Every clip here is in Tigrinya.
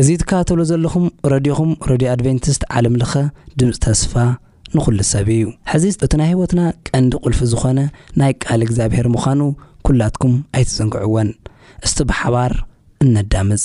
እዚ ትከታተልዎ ዘለኹም ረድዮኹም ረድዮ ኣድቨንቲስት ዓለም ለኸ ድምጺ ተስፋ ንኹሉ ሰብ እዩ። ሕዚ እቲ ናይ ህይወትና ቀንዲ ቁልፊ ዝኾነ ናይ ቃል እግዚኣብሔር ምዃኑ ኩላትኩም ኣይትዘንግዕዎን። እስቲ ብሓባር እነዳምጽ።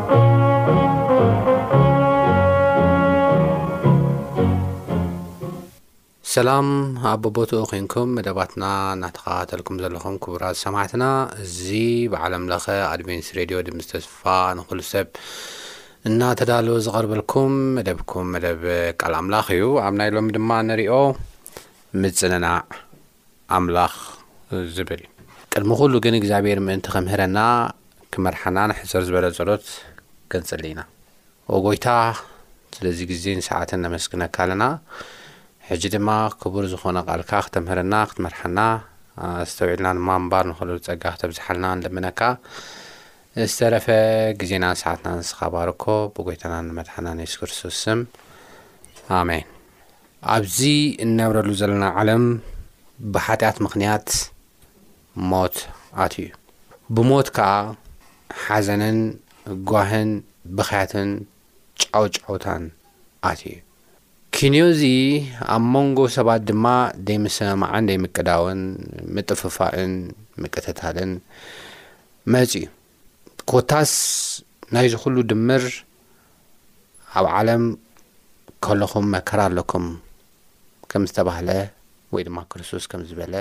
ሰላም ኣብ በቦትኡ ኮንኩም መደባትና እናተኸታተልኩም ዘለኹም ክቡራት ሰማዕትና እዚ ብዓለም ለኸ ኣድቬንስ ሬድዮ ድምፂ ተስፋ ንኹሉ ሰብ እናተዳለወ ዝቐርበልኩም መደብኩም መደብ ቃል ኣምላኽ እዩ ኣብ ናይ ሎሚ ድማ ንሪኦ ምጽንናዕ ኣምላኽ ዝብል ቅድሚ ኩሉ ግን እግዚኣብሔር ምእንቲ ከምህረና ክመርሓናን ሕጽር ዝበለ ጸሎት ክንጽሊ ኢና ኦ ጎይታ ስለዚ ግዜን ሰዓትን ነመስግነካ ኣለና ሕጂ ድማ ክቡር ዝኾነ ቃልካ ክተምህረና ክትመርሓና ኣስተውዒልና ድማ ምንባር ንኸሉ ጸጋ ክተብዝሓልና ንልምነካ ዝተረፈ ግዜናን ሰዓትናን ንስኻ ባርኮ ብጎይታናን መድሓናን የሱስ ክርስቶስ ስም ኣሜን ኣብዚ እንነብረሉ ዘለና ዓለም ብሓጢኣት ምኽንያት ሞት ኣትዩ። ብሞት ከኣ ሓዘንን ጓህን ብኽያትን ጫውጫውታን ኣትዩ። ኪንዮ'ዚ ኣብ መንጎ ሰባት ድማ ዘይምስምማዕን ዘይምቅዳውን ምጥፍፋእን ምቅትታልን መጺኡ። ኮታስ ናይዚ ኩሉ ድምር ኣብ ዓለም ከለኹም መከራ ኣለኩም ከም ዝተባህለ ወይ ድማ ክርስቶስ ከም ዝበለ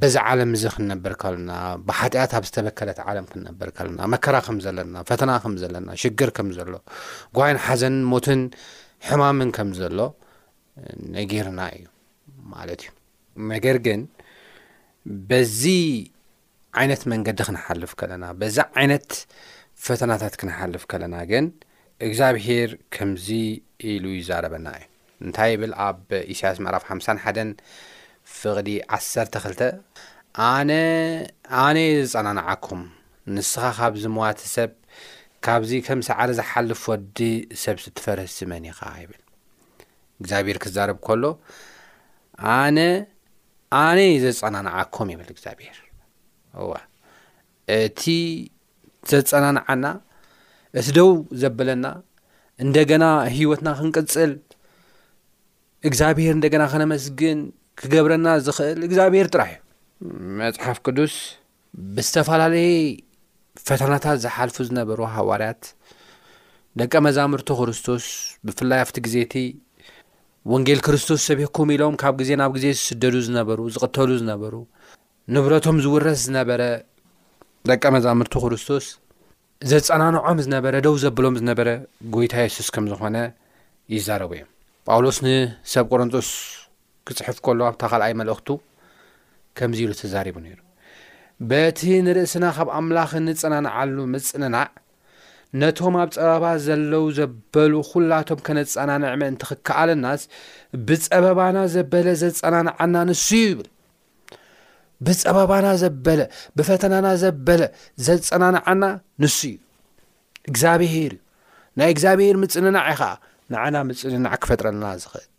በዚ ዓለም እዚ ክንነብር ከለና ብሓጢኣት ኣብ ዝተበከለት ዓለም ክንነብር ከለና መከራ ከም ዘለና ፈተና ከም ዘለና ሽግር ከም ዘሎ ጓይን ሓዘንን ሞትን ሕማምን ከም ዘሎ ነጊርና እዩ ማለት እዩ ነገር ግን በዚ ዓይነት መንገዲ ክንሓልፍ ከለና በዚ ዓይነት ፈተናታት ክንሓልፍ ከለና ግን እግዚኣብሄር ከምዚ ኢሉ ይዛረበና እዩ እንታይ ይብል ኣብ ኢሳያስ ምዕራፍ ሓምሳን ሓደን ፍቕዲ ዓሰርተ ክልተ ኣነ ኣነ እየ ዝጸናንዓኩም ንስኻ ካብ ዝመዋቲ ሰብ ካብዚ ከም ሰዓሪ ዝሓልፍ ወዲ ሰብ ስትፈርህሲ መን ኢኻ ይብል እግዚኣብሔር ክዛረብ ከሎ ኣነ ኣነ ዩ ዘጸናንዓኩም ይብል እግዚኣብሔር እዋ እቲ ዘጸናንዓና እቲ ደው ዘበለና እንደገና ህይወትና ክንቅጽል እግዚኣብሔር እንደገና ከነመስግን ክገብረና ዝኽእል እግዚኣብሔር ጥራሕ እዩ መፅሓፍ ቅዱስ ብዝተፈላለየ ፈተናታት ዝሓልፉ ዝነበሩ ሃዋርያት፣ ደቀ መዛሙርቲ ክርስቶስ፣ ብፍላይ ኣብቲ ግዜ እቲ ወንጌል ክርስቶስ ሰቢኽኩም ኢሎም ካብ ግዜ ናብ ግዜ ዝስደዱ ዝነበሩ፣ ዝቕተሉ ዝነበሩ፣ ንብረቶም ዝውረስ ዝነበረ ደቀ መዛሙርቲ ክርስቶስ፣ ዘጸናንዖም ዝነበረ ደው ዘብሎም ዝነበረ ጎይታ የሱስ ከም ዝኾነ ይዛረቡ እዮም። ጳውሎስ ንሰብ ቆሮንጦስ ክጽሕፍ ከሎ ኣብታ ካልኣይ መልእኽቱ ከምዚ ኢሉ ተዛሪቡ ነይሩ በቲ ንርእስና ካብ ኣምላኽ እንጸናንዓሉ ምጽንናዕ ነቶም ኣብ ጸበባ ዘለው ዘበሉ ዅላቶም ከነጸናንዕ ምእንቲ ኽከኣለናስ ብጸበባና ዘበለ ዘጸናንዓና ንሱ እዩ ይብል ብፀበባና ዘበለ ብፈተናና ዘበለ ዘፀናንዓና ንሱ እዩ እግዚኣብሄር እዩ ናይ እግዚኣብሄር ምፅንናዕ ዩ ከዓ ንዓና ምፅንናዕ ክፈጥረልና ዝኽእል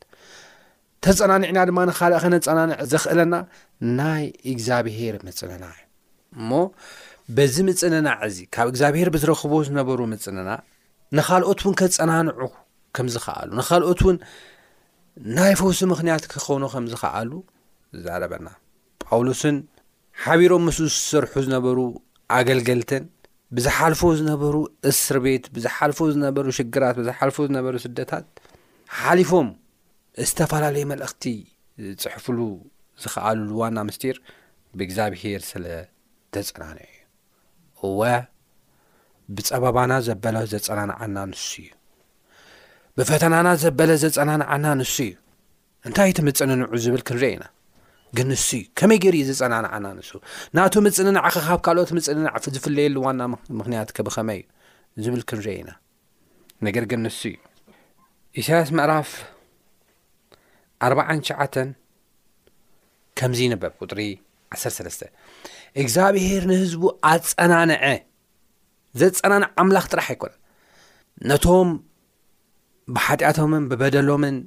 ተፀናኒዕና ድማ ንካልእ ከነፀናንዕ ዘኽእለና ናይ እግዚኣብሄር ምፅንናዕ እዩ እሞ በዚ ምፅንናዕ እዚ ካብ እግዚኣብሄር ብዝረኽቦ ዝነበሩ ምፅንናዕ ንካልኦት እውን ከፀናንዑ ከምዝኸኣሉ ንካልኦት እውን ናይ ፈውሲ ምኽንያት ክኾኑ ከም ዝኸኣሉ ዛረበና። ጳውሎስን ሓቢሮም ምስኡ ዝሰርሑ ዝነበሩ ኣገልገልትን ብዝሓልፎ ዝነበሩ እስር ቤት ብዝሓልፎ ዝነበሩ ሽግራት ብዝሓልፎ ዝነበሩ ስደታት ሓሊፎም ዝተፈላለየ መልእኽቲ ዝፅሕፍሉ ዝኸኣልሉ ዋና ምስጢር ብእግዚኣብሄር ስለ ተጸናንዑ እዩ እወ ብጸባባና ዘበለ ዘጸናንዓና ንሱ እዩ ብፈተናና ዘበለ ዘጸናንዓና ንሱ እዩ እንታይ እቲ ምጽንንዑ ዝብል ክንርአ ኢና ግን ንሱ እዩ ከመይ ገይሩ እዩ ዘጸናንዓና ንሱ ናቱ ምጽንናዕ ኸ ካብ ካልኦት ምጽንናዕ ዝፍለየሉ ዋና ምክንያት ከብኸመይ እዩ ዝብል ክንርአ ኢና ነገር ግን ንሱ እዩ ኢሳያስ ምዕራፍ ኣርባዓን ሸዓተን ከምዚ ይንበብ ቁጥሪ ዓሰርተ ሰለስተ እግዚኣብሄር ንህዝቡ ኣጸናንዐ ዘጸናንዕ ኣምላኽ ጥራሕ ኣይኮነን ነቶም ብሓጢኣቶምን ብበደሎምን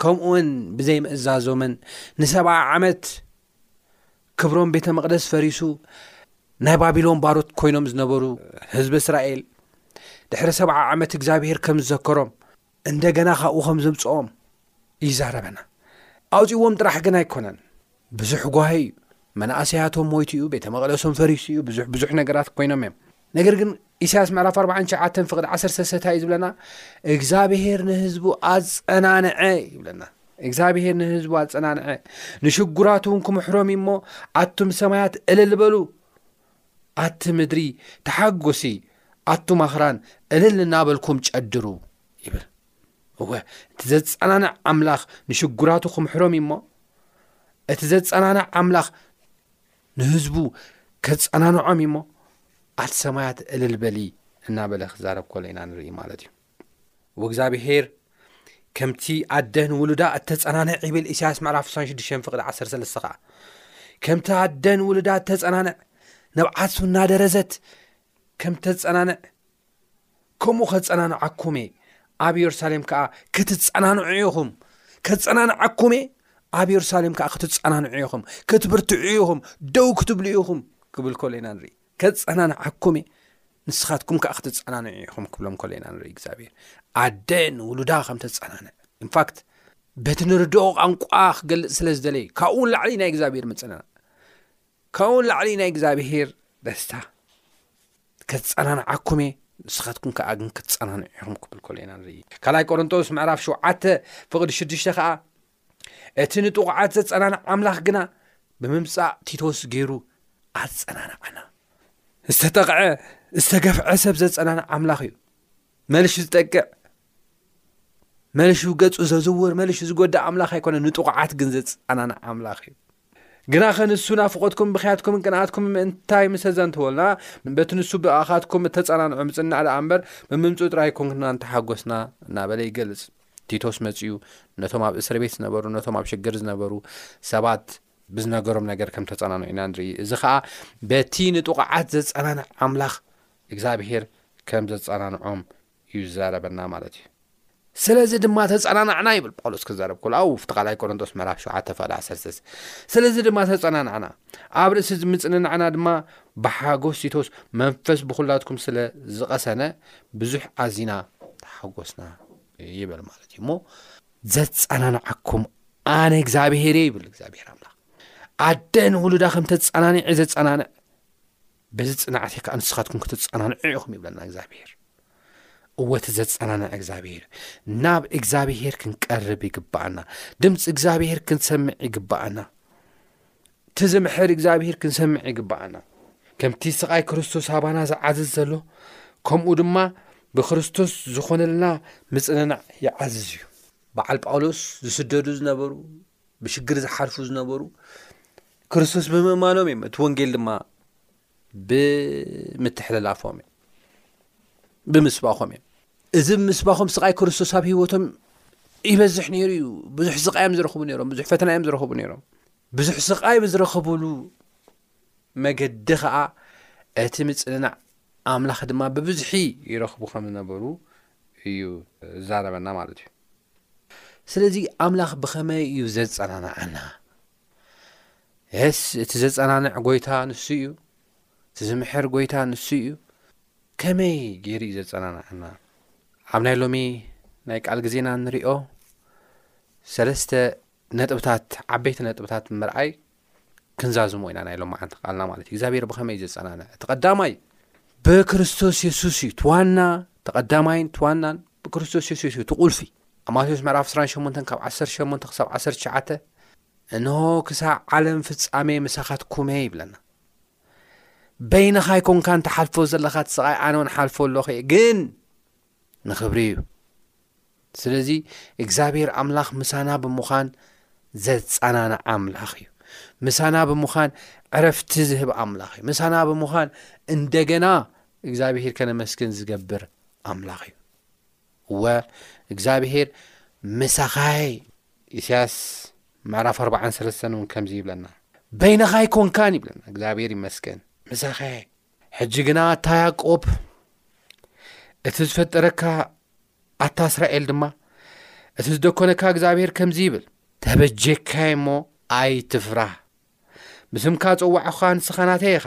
ከምኡውን ብዘይምእዛዞምን ንሰብ ዓመት ክብሮም ቤተ መቕደስ ፈሪሱ ናይ ባቢሎን ባሮት ኮይኖም ዝነበሩ ህዝቢ እስራኤል ድሕሪ ሰብዓ ዓመት እግዚኣብሄር ከም ዝዘከሮም እንደገና ካብኡ ከም ዘምፅኦም ይዛረበና ኣውፅዎም ጥራሕ ግን ኣይኮነን ብዙሕ ጓሂ እዩ መናእሰያቶም ሞይቱ እዩ ቤተ መቕደሶም ፈሪሱ እዩ ብዙሕ ብዙሕ ነገራት ኮይኖም እዮም ነገር ግን ኢሳያስ ምዕራፍ 4ሸ ፍቅዲ ዓሰሰሰታ እዩ ዝብለና እግዚኣብሄር ንህዝቡ ኣፀናንዐ ይብለና እግዚኣብሄር ንህዝቡ ኣፀናንዐ ንሽጉራት እውን ክምሕሮም እዩሞ ኣቱም ሰማያት እልልበሉ ኣቲ ምድሪ ተሓጐሲ፣ ኣቱም ኣኽራን እልል እናበልኩም ጨድሩ ይብል። እወ፣ እቲ ዘጸናንዕ ኣምላኽ ንሽጉራቱ ክምሕሮም እዩ እሞ፣ እቲ ዘጸናንዕ ኣምላኽ ንህዝቡ ከጸናንዖም እዩ እሞ፣ ኣቲ ሰማያት እልል በሊ እናበለ ክዛረብ ከሎ ኢና ንርኢ ማለት እዩ። ወእግዚኣብሔር ከምቲ ኣደ ንውሉዳ እተጸናንዕ ይብል ኢሳያስ ምዕራፍ 66 ፍቕዲ 13 ኸዓ ከምቲ ኣደ ንውሉዳ እተጸናንዕ ነብዓሱ እናደረዘት ከም ተጸናንዕ ከምኡ ከጸናንዓኩም እየ ኣብ የሩሳሌም ከዓ ክትጸናንዑ ኢኹም ከጸናንዓኩም እየ ኣብ የሩሳሌም ከዓ ክትጸናንዑ ኢኹም ክትብርትዑ ኢኹም ደው ክትብሉ ኢኹም ክብል ከሎ ኢና ንርኢ ከጸናንዓኩም እየ፣ ንስኻትኩም ከኣ ክትጸናንዑ ኢኹም ክብሎም ከሎ ኢና ንርኢ። እግዚኣብሔር ኣደ ንውሉዳ ከም ተጸናንዕ ኢንፋክት በቲ ንርድኦ ቋንቋ ክገልጽ ስለ ዝደለዩ ካብኡ ላዕሊ ናይ እግዚኣብሄር ምፅናና ካብኡ ላዕሊ ናይ እግዚኣብሄር ደስታ ከፀናንዓኩም እየ ንስኻትኩም ከዓ ግን ክትፀናንዑ ኢኹም ክብል ከሎ ኢና ንርኢ ካልኣይ ቆሮንጦስ ምዕራፍ ሸውዓተ ፍቕዲ ሽዱሽተ ከዓ እቲ ንጥቑዓት ዘጸናንዕ ኣምላኽ ግና ብምምጻእ ቲቶስ ገይሩ ኣጸናንዓና ዝተጠቕዐ ዝተገፍዐ ሰብ ዘጸናንዕ ኣምላኽ እዩ መልሹ ዝጠቅዕ መልሹ ገጹ ዘዝውር መልሹ ዝጎዳእ ኣምላኽ ኣይኮነ ንጥቑዓት ግን ዘጸናንዕ ኣምላኽ እዩ ግናኸ ንሱ ናፍቖትኩም ብኽያትኩምን ቅንኣትኩምን ምእንታይ ምስ ኣዘንተወልና፣ በቲ ንሱ ብኣኻትኩም እተጸናንዑ ምጽናዕ ደኣ እምበር፣ ብምምጽኡ ጥራይ ኣይኮንናን እተሓጐስና እናበለ ይገልጽ። ቲቶስ መጺኡ ነቶም ኣብ እስር ቤት ዝነበሩ፣ ነቶም ኣብ ሽግር ዝነበሩ ሰባት ብዝነገሮም ነገር ከም እተጸናንዑ ኢና ንርኢ። እዚ ኸኣ በቲ ንጥቑዓት ዘጸናንዕ ኣምላኽ እግዚኣብሄር ከም ዘጸናንዖም እዩ ዝዛረበና ማለት እዩ። ስለዚ ድማ ተጸናናዕና ይብል ጳውሎስ ክዛረብ ከሎ ኣብኡ ኣብቲ ካልኣይ ቆሮንቶስ ምዕራፍ ሸውዓተ ፍቕዲ ዓሰርተ ሰለስተ ስለዚ ድማ ተጸናናዕና ኣብ ርእሲ እዚ ምጽንናዕና ድማ ብሓጎስ ቲቶስ መንፈስ ብኹላትኩም ስለ ዝቐሰነ ብዙሕ ኣዚና ተሓጎስና ይብል ማለት እዩ እሞ ዘጸናንዓኩም ኣነ እግዚኣብሄር እየ ይብል እግዚኣብሄር ኣምላኽ ኣደ ንውሉዳ ከም ተጸናንዕ ዘጸናንዕ በዚ ጽንዓተይ ከኣ ንስኻትኩም ክትጸናንዑ ኢኹም ይብለና እግዚኣብሄር እወ እቲ ዘጸናንዕ እግዚኣብሄር ናብ እግዚኣብሄር ክንቀርብ ይግብኣና ድምፂ እግዚኣብሄር ክንሰምዕ ይግብኣና እቲ ዝምሕር እግዚኣብሄር ክንሰምዕ ይግብኣና ከምቲ ስቓይ ክርስቶስ ኣባና ዝዓዝዝ ዘሎ ከምኡ ድማ ብክርስቶስ ዝኾነልና ምጽንናዕ ይዓዝዝ እዩ በዓል ጳውሎስ ዝስደዱ ዝነበሩ ብሽግር ዝሓልፉ ዝነበሩ ክርስቶስ ብምእማኖም እዮም እቲ ወንጌል ድማ ብምትሕልላፎም እዮም ብምስባኾም እዮም እዚ ብምስባኾም ስቃይ ክርስቶስ ኣብ ሂወቶም ይበዝሕ ነይሩ እዩ ብዙሕ ስቃይ እዮም ዝረኽቡ ነሮም ብዙሕ ፈተና እዮም ዝረኽቡ ነይሮም ብዙሕ ስቃይ ብዝረኸብሉ መገዲ ከዓ እቲ ምፅንናዕ ኣምላኽ ድማ ብብዝሒ ይረኽቡ ከም ዝነበሩ እዩ ዛረበና ማለት እዩ ስለዚ ኣምላኽ ብኸመይ እዩ ዘጸናንዓና? የስ እቲ ዘጸናንዕ ጐይታ ንሱ እዩ፣ እቲ ዝምሕር ጐይታ ንሱ እዩ። ከመይ ገይሩ እዩ ዘጸናንዓና? ኣብ ናይ ሎሚ ናይ ቃል ግዜና ንሪኦ ሰለስተ ነጥብታት ዓበይቲ ነጥብታት ምርኣይ ክንዛዝሞ ኢና ናይ ሎማዓንቲ ቃልና ማለት እዩ እግዚኣብሔር ብኸመይ እዩ ዘፀናንዕ እቲ ቀዳማይ ብክርስቶስ የሱስ እዩ ትዋና ተቐዳማይን ትዋናን ብክርስቶስ የሱስ እዩ ትቑልፊ ኣብ ማቴዎስ ምዕራፍ 28 ካብ 18 ክሳብ 19 እንሆ ክሳብ ዓለም ፍፃሜ ምሳኻትኩም እየ ይብለና በይንኻ ይኮንካ እንተሓልፎ ዘለካ ትስቓይ ኣነ ውን ሓልፎ ኣለኹ እየ ግን ንኽብሪ እዩ ስለዚ እግዚኣብሔር ኣምላኽ ምሳና ብምዃን ዘፃናና ኣምላኽ እዩ ምሳና ብምዃን ዕረፍቲ ዝህብ ኣምላኽ እዩ ምሳና ብምዃን እንደገና እግዚኣብሔር ከነመስግን ዝገብር ኣምላኽ እዩ እወ እግዚኣብሔር ምሳኻይ ኢሳያስ ምዕራፍ 43 እውን ከምዚ ይብለና በይንኻ ኣይኮንካን ይብለና እግዚኣብሔር ይመስገን ምሳኻይ ሕጂ ግና ኣታ ያቆብ እቲ ዝፈጠረካ ኣታ እስራኤል ድማ እቲ ዝደኮነካ እግዚኣብሄር ከምዚ ይብል ተበጀካይ እሞ ኣይትፍራህ ምስምካ ጸዋዕኻ ንስኻ ናተይ ኢኻ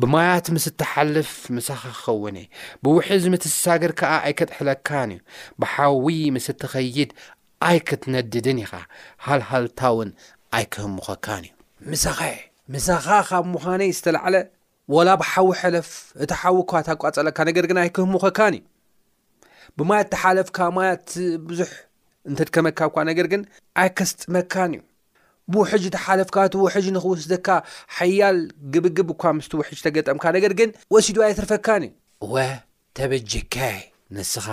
ብማያት ምስ እትሓልፍ ምሳኻ ክኸውን እየ ብውሕዝ ምትሳገር ከኣ ኣይከጥሕለካን እዩ ብሓዊ ምስ እትኸይድ ኣይክትነድድን ኢኻ፣ ሃልሃልታውን ኣይክህምኸካን እዩ። ምሳኸ፣ ምሳኻ ኻብ ምዃነይ ዝተላዕለ፣ ዋላ ብሓዊ ሕለፍ፣ እቲ ሓዊ እኳ ኣታቋጸለካ፣ ነገር ግን ኣይክህምኸካን እዩ። ብማያት ተሓለፍካ፣ ማያት ብዙሕ እንተድከመካ እኳ፣ ነገር ግን ኣይከስጥመካን እዩ። ብውሕጅ ተሓለፍካ፣ እቲ ውሕጅ ንኽውስደካ ሓያል ግብግብ እኳ ምስቲ ውሕጅ ተገጠምካ፣ ነገር ግን ወሲዱ ኣየትርፈካን እዩ። እወ፣ ተበጅከ ንስኻ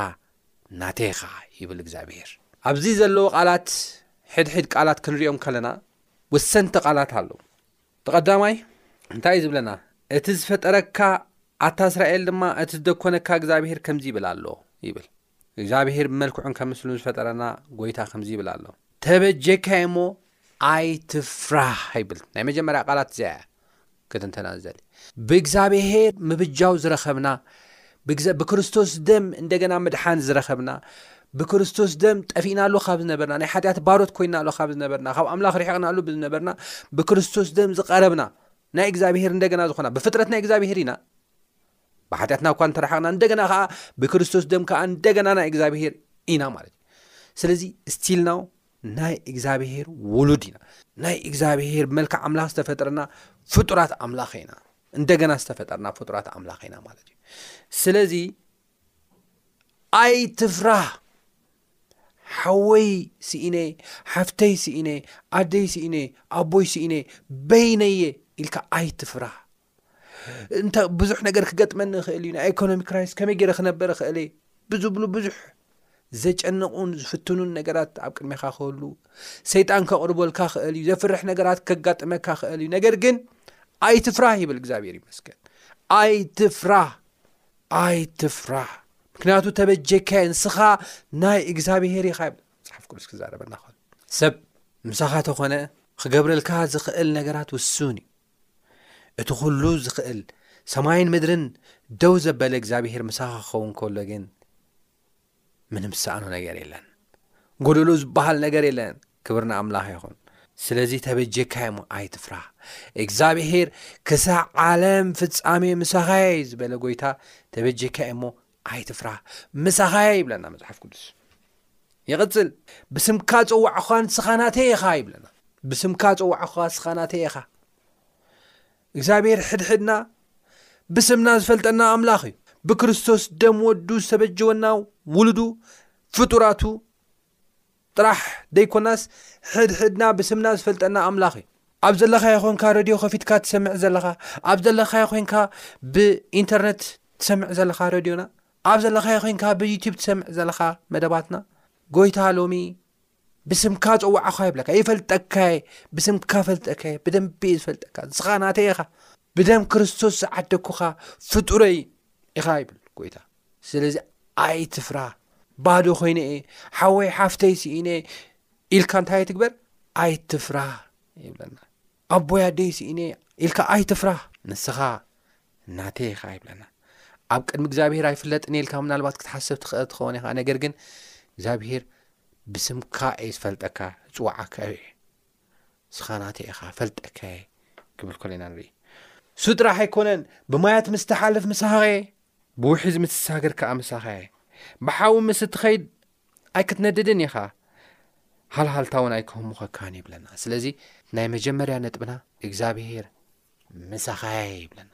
ናተይ ኢኻ ይብል እግዚኣብሄር። ኣብዚ ዘለዉ ቃላት ሕድሕድ ቃላት ክንሪኦም ከለና ወሰንቲ ቃላት ኣለዉ። እቲ ቀዳማይ እንታይ እዩ ዝብለና? እቲ ዝፈጠረካ ኣታ እስራኤል ድማ እቲ ዝደኮነካ እግዚኣብሄር ከምዚ ይብል ኣሎ ይብል። እግዚኣብሄር ብመልክዑን ከምስሉን ዝፈጠረና ጎይታ ከምዚ ይብል ኣሎ። ተበጀካይ እሞ ኣይትፍራህ ይብል። ናይ መጀመርያ ቃላት እዚኣ እያ። ክትንተና ዝደሊ ብእግዚኣብሔር ምብጃው ዝረኸብና ብክርስቶስ ደም እንደገና ምድሓን ዝረኸብና ብክርስቶስ ደም ጠፊእናሉ ካብ ዝነበርና ናይ ሓጢኣት ባሮት ኮይናሉ ካብ ዝነበርና ካብ ኣምላኽ ርሕቕናሉ ብዝነበርና ብክርስቶስ ደም ዝቐረብና ናይ እግዚኣብሄር እንደገና ዝኾና ብፍጥረት ናይ እግዚኣብሄር ኢና ብሓጢኣትና እኳ ንተረሓቕና እንደገና ከዓ ብክርስቶስ ደም ከዓ እንደገና ናይ እግዚኣብሄር ኢና ማለት እዩ ስለዚ ስቲልናው ናይ እግዚኣብሄር ውሉድ ኢና ናይ እግዚኣብሄር መልክዕ ኣምላኽ ዝተፈጥረና ፍጡራት ኣምላኽ ኢና እንደገና ዝተፈጠርና ፍጡራት ኣምላኽ ኢና ማለት እዩ ስለዚ ኣይ ትፍራህ ሓወይ ስኢነ ሓፍተይ ስኢነ ኣደይ ስኢነ ኣቦይ ስኢነ በይነየ ኢልካ ኣይ ትፍራህ እንታ ብዙሕ ነገር ክገጥመኒ ይኽእል እዩ ናይ ኢኮኖሚ ክራይስ ከመይ ገይረ ክነበር ይኽእል እየ ብዝብሉ ብዙሕ ዘጨንቑን ዝፍትኑን ነገራት ኣብ ቅድሜኻ ክህሉ ሰይጣን ከቕርበልካ ክእል እዩ ዘፍርሕ ነገራት ከጋጥመካ ክእል እዩ ነገር ግን ኣይትፍራህ ይብል እግዚኣብሔር ይመስገን ኣይትፍራህ ኣይትፍራህ ምክንያቱ ተበጀካየ ንስኻ ናይ እግዚኣብሄር ኢኻ ይብል መፅሓፍ ቅዱስ ክዛረበና ኸል ሰብ ምሳኻ ተኾነ ክገብረልካ ዝኽእል ነገራት ውሱን እዩ እቲ ዅሉ ዚኽእል ሰማይን ምድርን ደው ዘበለ እግዚኣብሄር ምሳኻ ኪኸውን ከሎ ግን፣ ምንም ዝሰኣኖ ነገር የለን። ጐደሎ ዝበሃል ነገር የለን። ክብሪ ንኣምላኽ ይኹን። ስለዚ ተበጀካ እሞ ኣይትፍራህ፣ እግዚኣብሄር ክሳዕ ዓለም ፍጻሜ ምሳኻ እየ ዝበለ ጐይታ ተበጀካ እሞ ኣይትፍራ ምሳኻያ ይብለና መፅሓፍ ቅዱስ ይቕፅል ብስምካ ፀዋዕኻ ንስኻ ናተይ ኢኻ ይብለና ብስምካ ፀዋዕኻ ንስኻ ናተይ ኢኻ እግዚኣብሔር ሕድሕድና ብስምና ዝፈልጠና ኣምላኽ እዩ ብክርስቶስ ደም ወዱ ዝተበጀወና ውሉዱ ፍጡራቱ ጥራሕ ደይኮናስ ሕድሕድና ብስምና ዝፈልጠና ኣምላኽ እዩ። ኣብ ዘለኻዮ ኮንካ ረድዮ ከፊትካ ትሰምዕ ዘለኻ፣ ኣብ ዘለኻዮ ኮንካ ብኢንተርነት ትሰምዕ ዘለኻ ረድዮና፣ ኣብ ዘለኻዮ ኮንካ ብዩቱብ ትሰምዕ ዘለኻ መደባትና፣ ጎይታ ሎሚ ብስምካ ጸዋዕኻ ይብለካ። ይፈልጠካየ፣ ብስምካ ፈልጠካየ፣ ብደንቢ እየ ዝፈልጠካ፣ ንስኻ ናተይ ኢኻ፣ ብደም ክርስቶስ ዝዓደኩኻ ፍጡረይ ኢኻ ይብል ጎይታ። ስለዚ ኣይትፍራ ባዶ ኮይነ እየ ሓወይ ሓፍተይ ስኢነ ኢልካ እንታይ ኣይትግበር ኣይትፍራ ይብለና ኣቦይ ኣደይ ስኢነ ኢልካ ኣይትፍራ ንስኻ ናተይ ኢኻ ይብለና ኣብ ቅድሚ እግዚኣብሄር ኣይፍለጥን የልካ ምናልባት ክትሓሰብ ትኽእል ትኸውን ኢኻ ነገር ግን እግዚኣብሄር ብስምካ እየ ዝፈልጠካ ዝፅዋዓካ እዩ ንስኻ ናተይ ኢኻ ፈልጠካየ ክብል ኮሎ ኢና ንርኢ እሱ ጥራሕ ኣይኮነን ብማያት ምስ ትሓልፍ ምሳኸየ ብውሒዝ ምስ ትሳግር ከዓ ምሳኸየ ብሓዊ ምስ እትኸይድ ኣይክትነድድን ኢኻ ሃልሃልታ እውን ኣይክህሙኸካን ይብለና ስለዚ ናይ መጀመርያ ነጥብና እግዚኣብሄር ምሳኻየ ይብለና።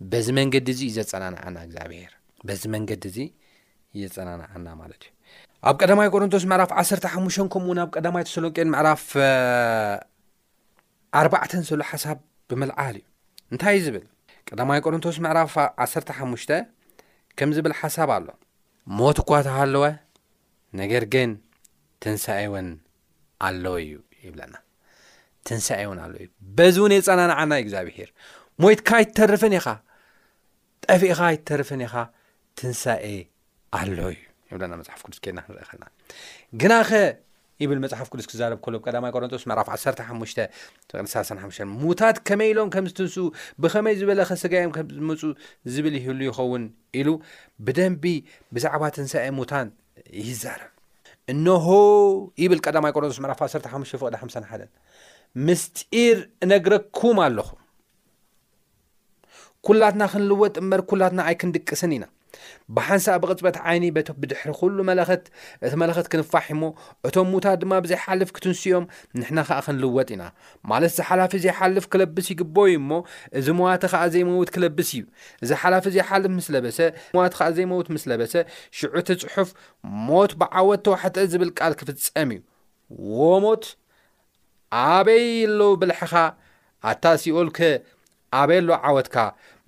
በዚ መንገዲ እዚ እዩ ዘጸናንዓና እግዚኣብሔር በዚ መንገዲ እዚ የጸናንዓና ማለት እዩ ኣብ ቀዳማይ ቆሮንቶስ ምዕራፍ 15 ከምኡውን ኣብ ቀዳማይ ተሰሎንቄን ምዕራፍ ኣርባዕተን ዘሎ ሓሳብ ብምልዓል እዩ እንታይ እዩ ዝብል ቀዳማይ ቆሮንቶስ ምዕራፍ 15 ከም ዝብል ሓሳብ ኣሎ ሞት እኳ ተሃለወ ነገር ግን ትንሳኤ እውን ኣለወ እዩ ይብለና ትንሳኤ እውን ኣሎ እዩ በዚ እውን የጸናንዓና እግዚኣብሄር ሞይትካ ኣይትተርፍን ኢኻ ጠፊእኻ ኣይትተርፍን ኢኻ ትንሳኤ ኣሎ እዩ ይብለና መፅሓፍ ቅዱስ ከድና ክንርኢ ከልና ግናኸ ይብል መፅሓፍ ቅዱስ ክዛረብ ከሎ ቀዳማይ ቆሮንቶስ ምዕራፍ 15 35 ሙታት ከመይ ኢሎም ከም ዝትንስኡ ብኸመይ ዝበለ ከስጋዮም ከምዝምፁ ዝብል ይህሉ ይኸውን ኢሉ ብደንቢ ብዛዕባ ትንሳኤ ሙታን ይዛረብ እነሆ ይብል ቀዳማይ ቆሮንቶስ ምዕራፍ 15 ፍቅዲ 51 ምስጢር እነግረኩም ኣለኹ ኩላትና ክንልወጥ እምበር ኩላትና ኣይክንድቅስን ኢና ብሓንሳእ ብቕፅበት ዓይኒ በቲ ብድሕሪ ኩሉ መለኸት እቲ መለኸት ክንፋሕ እሞ እቶም ሙታ ድማ ብዘይሓልፍ ክትንስኦም ንሕና ከዓ ክንልወጥ ኢና ማለት እዚ ሓላፊ ዘይሓልፍ ክለብስ ይግበኦ እዩ እሞ እዚ መዋቲ ከኣ ዘይመውት ክለብስ እዩ እዚ ሓላፊ ዘይሓልፍ ምስ ለበሰ መዋቲ ከኣ ዘይመውት ምስ ለበሰ ሽዑ እቲ ጽሑፍ ሞት ብዓወት ተዋሕጠ ዝብል ቃል ክፍጸም እዩ ዎሞት ኣበይ ኣሎ ብልሕኻ ኣታ ሲኦልከ ኣበይ ኣሎ ዓወትካ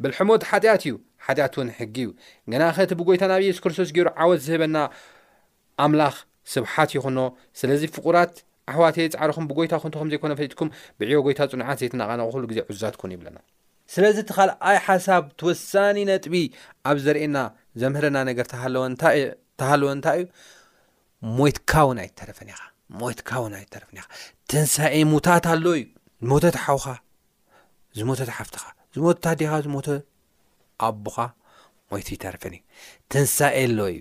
ብልሒ ሞት ሓጢኣት እዩ ሓጢኣት እውን ሕጊ እዩ ግናኸ እቲ ብጎይታና ብየሱስ ክርስቶስ ገይሩ ዓወት ዝህበና ኣምላኽ ስብሓት ይኹኖ ስለዚ ፍቁራት ኣሕዋተየ ጻዕርኹም ብጎይታ ኹንቱ ከም ዘይኮነ ፈሊጥኩም ብዕዮ ጎይታ ጽኑዓት ዘይትናቓነቑ ኩሉ ግዜ ዕዙዛት ኩኑ ይብለና። ስለዚ እቲ ካልኣይ ሓሳብ እቲ ወሳኒ ነጥቢ ኣብ ዘርእየና ዘምህረና ነገር ተሃለወ እንታይ ተሃልወ እንታይ እዩ ሞይትካ እውን ኣይትተርፍን ኢኻ ሞይትካ እውን ኣይትተርፍን ኢኻ ትንሳኤ ሙታት ኣሎ እዩ ሞተት ሓውኻ ዝሞተት ሓፍትኻ ዝሞተ ኣዴኻ ዝሞተ ኣቦኻ ሞይቱ ይተርፍን እዩ ትንሳኤ ኣሎ እዩ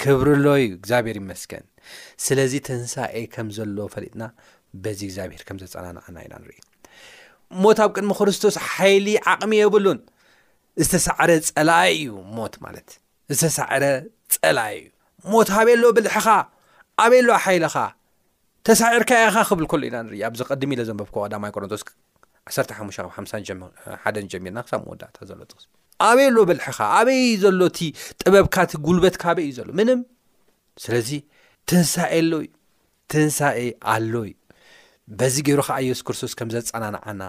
ክብሪ ኣሎ እዩ እግዚኣብሔር ይመስገን ስለዚ ትንሳኤ ከም ዘሎ ፈሊጥና በዚ እግዚኣብሔር ከም ዘፀናናዕና ኢና ንርኢ ሞት ኣብ ቅድሚ ክርስቶስ ሓይሊ ዓቕሚ የብሉን ዝተሳዕረ ፀላኢ እዩ ሞት ማለት ዝተሳዕረ ጸላኢ እዩ ሞት ኣበሎ ብልሕኻ ኣበሎ ሓይልኻ ተሳዒርካ ኢኻ ክብል ከሉ ኢና ንርኢ ኣብዚ ቀድሚ ኢለ ዘንበብኮ ቀዳማይ ቆሮንቶስ 15ሓደን ጀሚርና ክሳብ መወዳእታ ዘሎ ጥቕሲ ኣበይ ኣሎ ብልሕኻ ኣበይ እዩ ዘሎ እቲ ጥበብካ እቲ ጉልበትካ ኣበይ እዩ ዘሎ ምንም ስለዚ ትንሳኤ ኣሎ እዩ ትንሳኤ ኣሎ እዩ። በዚ ገይሩ ኸዓ ኢየሱስ ክርስቶስ ከም ዘጸናንዓና፣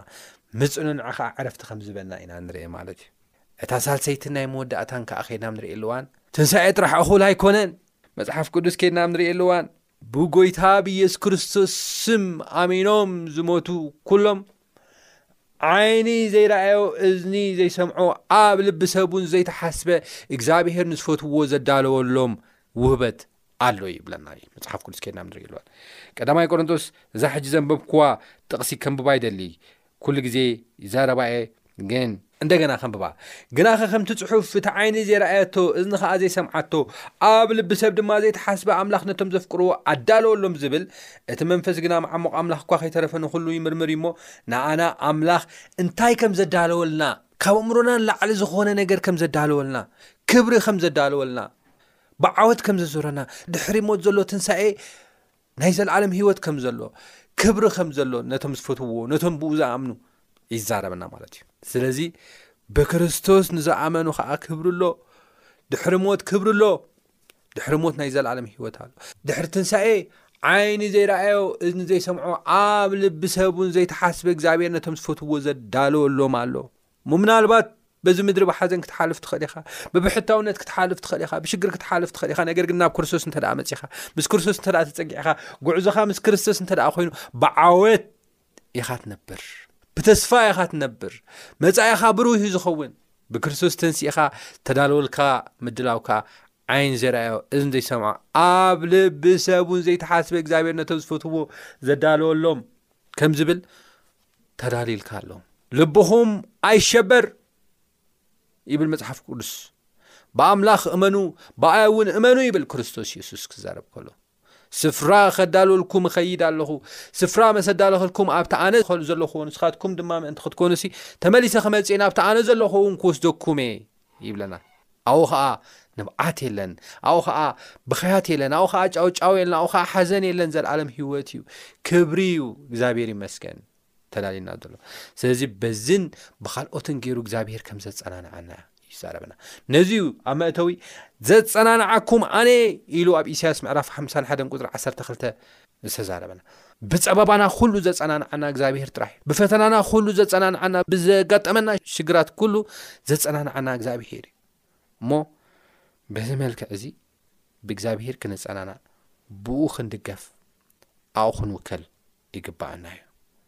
ምጽንንዑ ኸዓ ዕረፍቲ ከም ዝበና ኢና ንርኤ ማለት እዩ። እታ ሳልሰይትን ናይ መወዳእታን ከኣ ከይድና ኣብ ንርእየሉ እዋን፣ ትንሳኤ ጥራሕ እኹል ኣይኮነን። መጽሓፍ ቅዱስ ከይድና ኣብ ንርእየሉ እዋን፣ ብጎይታ ብኢየሱስ ክርስቶስ ስም ኣሚኖም ዝሞቱ ኩሎም ዓይኒ ዘይረኣዮ እዝኒ ዘይሰምዖ ኣብ ልቢ ሰቡን ዘይተሓስበ እግዚኣብሄር ንዝፈትዎ ዘዳለወሎም ውህበት ኣሎ ይብለና እዩ መፅሓፍ ቅዱስ ከድና ንርኢ ኣለዋ ቀዳማይ ቆረንቶስ እዛ ሕጂ ዘንበብክዋ ጥቕሲ ከንብባ ይደሊ ኩሉ ግዜ ይዛረባ እየ ግን እንደገና ከንብባ ግናኸ ከምቲ ፅሑፍ እቲ ዓይኒ ዘይረኣየቶ እዝኒ ከዓ ዘይሰምዓቶ ኣብ ልቢ ሰብ ድማ ዘይተሓስበ ኣምላኽ ነቶም ዘፍቅርዎ ኣዳለወሎም ዝብል እቲ መንፈስ ግና መዓሙቕ ኣምላኽ እኳ ከይተረፈ ንኩሉ ይምርምር እዩ እሞ ንኣና ኣምላኽ እንታይ ከም ዘዳለወልና ካብ ኣእምሮና ንላዕሊ ዝኾነ ነገር ከም ዘዳለወልና ክብሪ ከም ዘዳለወልና ብዓወት ከም ዘዞረና ድሕሪ ሞት ዘሎ ትንሳኤ ናይ ዘለዓለም ሂወት ከም ዘሎ ክብሪ ከም ዘሎ ነቶም ዝፈትውዎ ነቶም ብኡ ዝኣምኑ ይዛረበና ማለት እዩ ስለዚ ብክርስቶስ ንዝኣመኑ ከዓ ክብሪ ኣሎ ድሕሪ ሞት ክብሪ ኣሎ ድሕሪ ሞት ናይ ዘለዓለም ሂወት ኣሎ ድሕሪ ትንሳኤ ዓይኒ ዘይረኣዮ እዝኒ ዘይሰምዖ ኣብ ልቢ ሰብን ዘይተሓስበ እግዚኣብሔር ነቶም ዝፈትዎ ዘዳለወሎም ኣሎ እሞ ምናልባት በዚ ምድሪ ብሓዘን ክትሓልፍ ትኽእል ኢኻ ብብሕታውነት ክትሓልፍ ትኽእል ኢኻ ብሽግር ክትሓልፍ ትኽእል ኢኻ ነገር ግን ናብ ክርስቶስ እንተ መፅኻ ምስ ክርስቶስ እንተ ተፀጊዕኻ ጉዕዞኻ ምስ ክርስቶስ እንተ ኮይኑ ብዓወት ኢኻ ትነብር ብተስፋ ኢኻ ትነብር መፃኢኻ ብርህ ዩ ዝኸውን ብክርስቶስ ተንስኢኻ ተዳልወልካ ምድላውካ ዓይን ዘረኣዮ እዚ ዘይሰምዖ ኣብ ልቢ ሰብን ዘይተሓስበ እግዚኣብሔር ነቶም ዝፈትዎ ዘዳለወሎም ከም ዝብል ተዳሊልካሎም ልብኹም ኣይሸበር ይብል መጽሓፍ ቅዱስ ብኣምላኽ እመኑ ብኣይ እውን እመኑ ይብል ክርስቶስ የሱስ ክዛረብ ከሎ ስፍራ ከዳልወልኩም እኸይድ ኣለኹ ስፍራ መሰ ዳለኸልኩም ኣብቲ ኣነ ዘለኹዎ ንስኻትኩም ድማ ምእንቲ ክትኮኑሲ ተመሊሰ ክመፅእ ናብቲ ኣነ ዘለኹ እውን ክወስደኩም እየ ይብለና ኣብኡ ኸዓ ንብዓት የለን ኣብኡ ኸዓ ብኸያት የለን ኣብኡ ኸዓ ጫውጫው የለን ኣብኡ ኸዓ ሓዘን የለን ዘለዓለም ህይወት እዩ ክብሪ እዩ እግዚኣብሔር ይመስገን ተላልና ዘሎ ስለዚ በዝን ብካልኦትን ገይሩ እግዚኣብሔር ከም ዘፀናንዓና ይዛረበና ነዚ ዩ ኣብ መእተዊ ዘፀናንዓኩም ኣነ ኢሉ ኣብ ኢሳያስ ምዕራፍ ሓሓደ ቁፅሪ ዓሰርተ ክልተ ዝተዛረበና። ብጸበባና ኩሉ ዘጸናንዓና እግዚኣብሄር ጥራሕ እዩ። ብፈተናና ኩሉ ዘጸናንዓና ብዘጋጠመና ሽግራት ኩሉ ዘጸናንዓና እግዚኣብሄር እዩ። እሞ በዚ መልክዕ እዚ ብእግዚኣብሄር ክንጸናናዕ ብኡ ክንድገፍ ኣኡ ክንውከል ይግባኣና እዩ።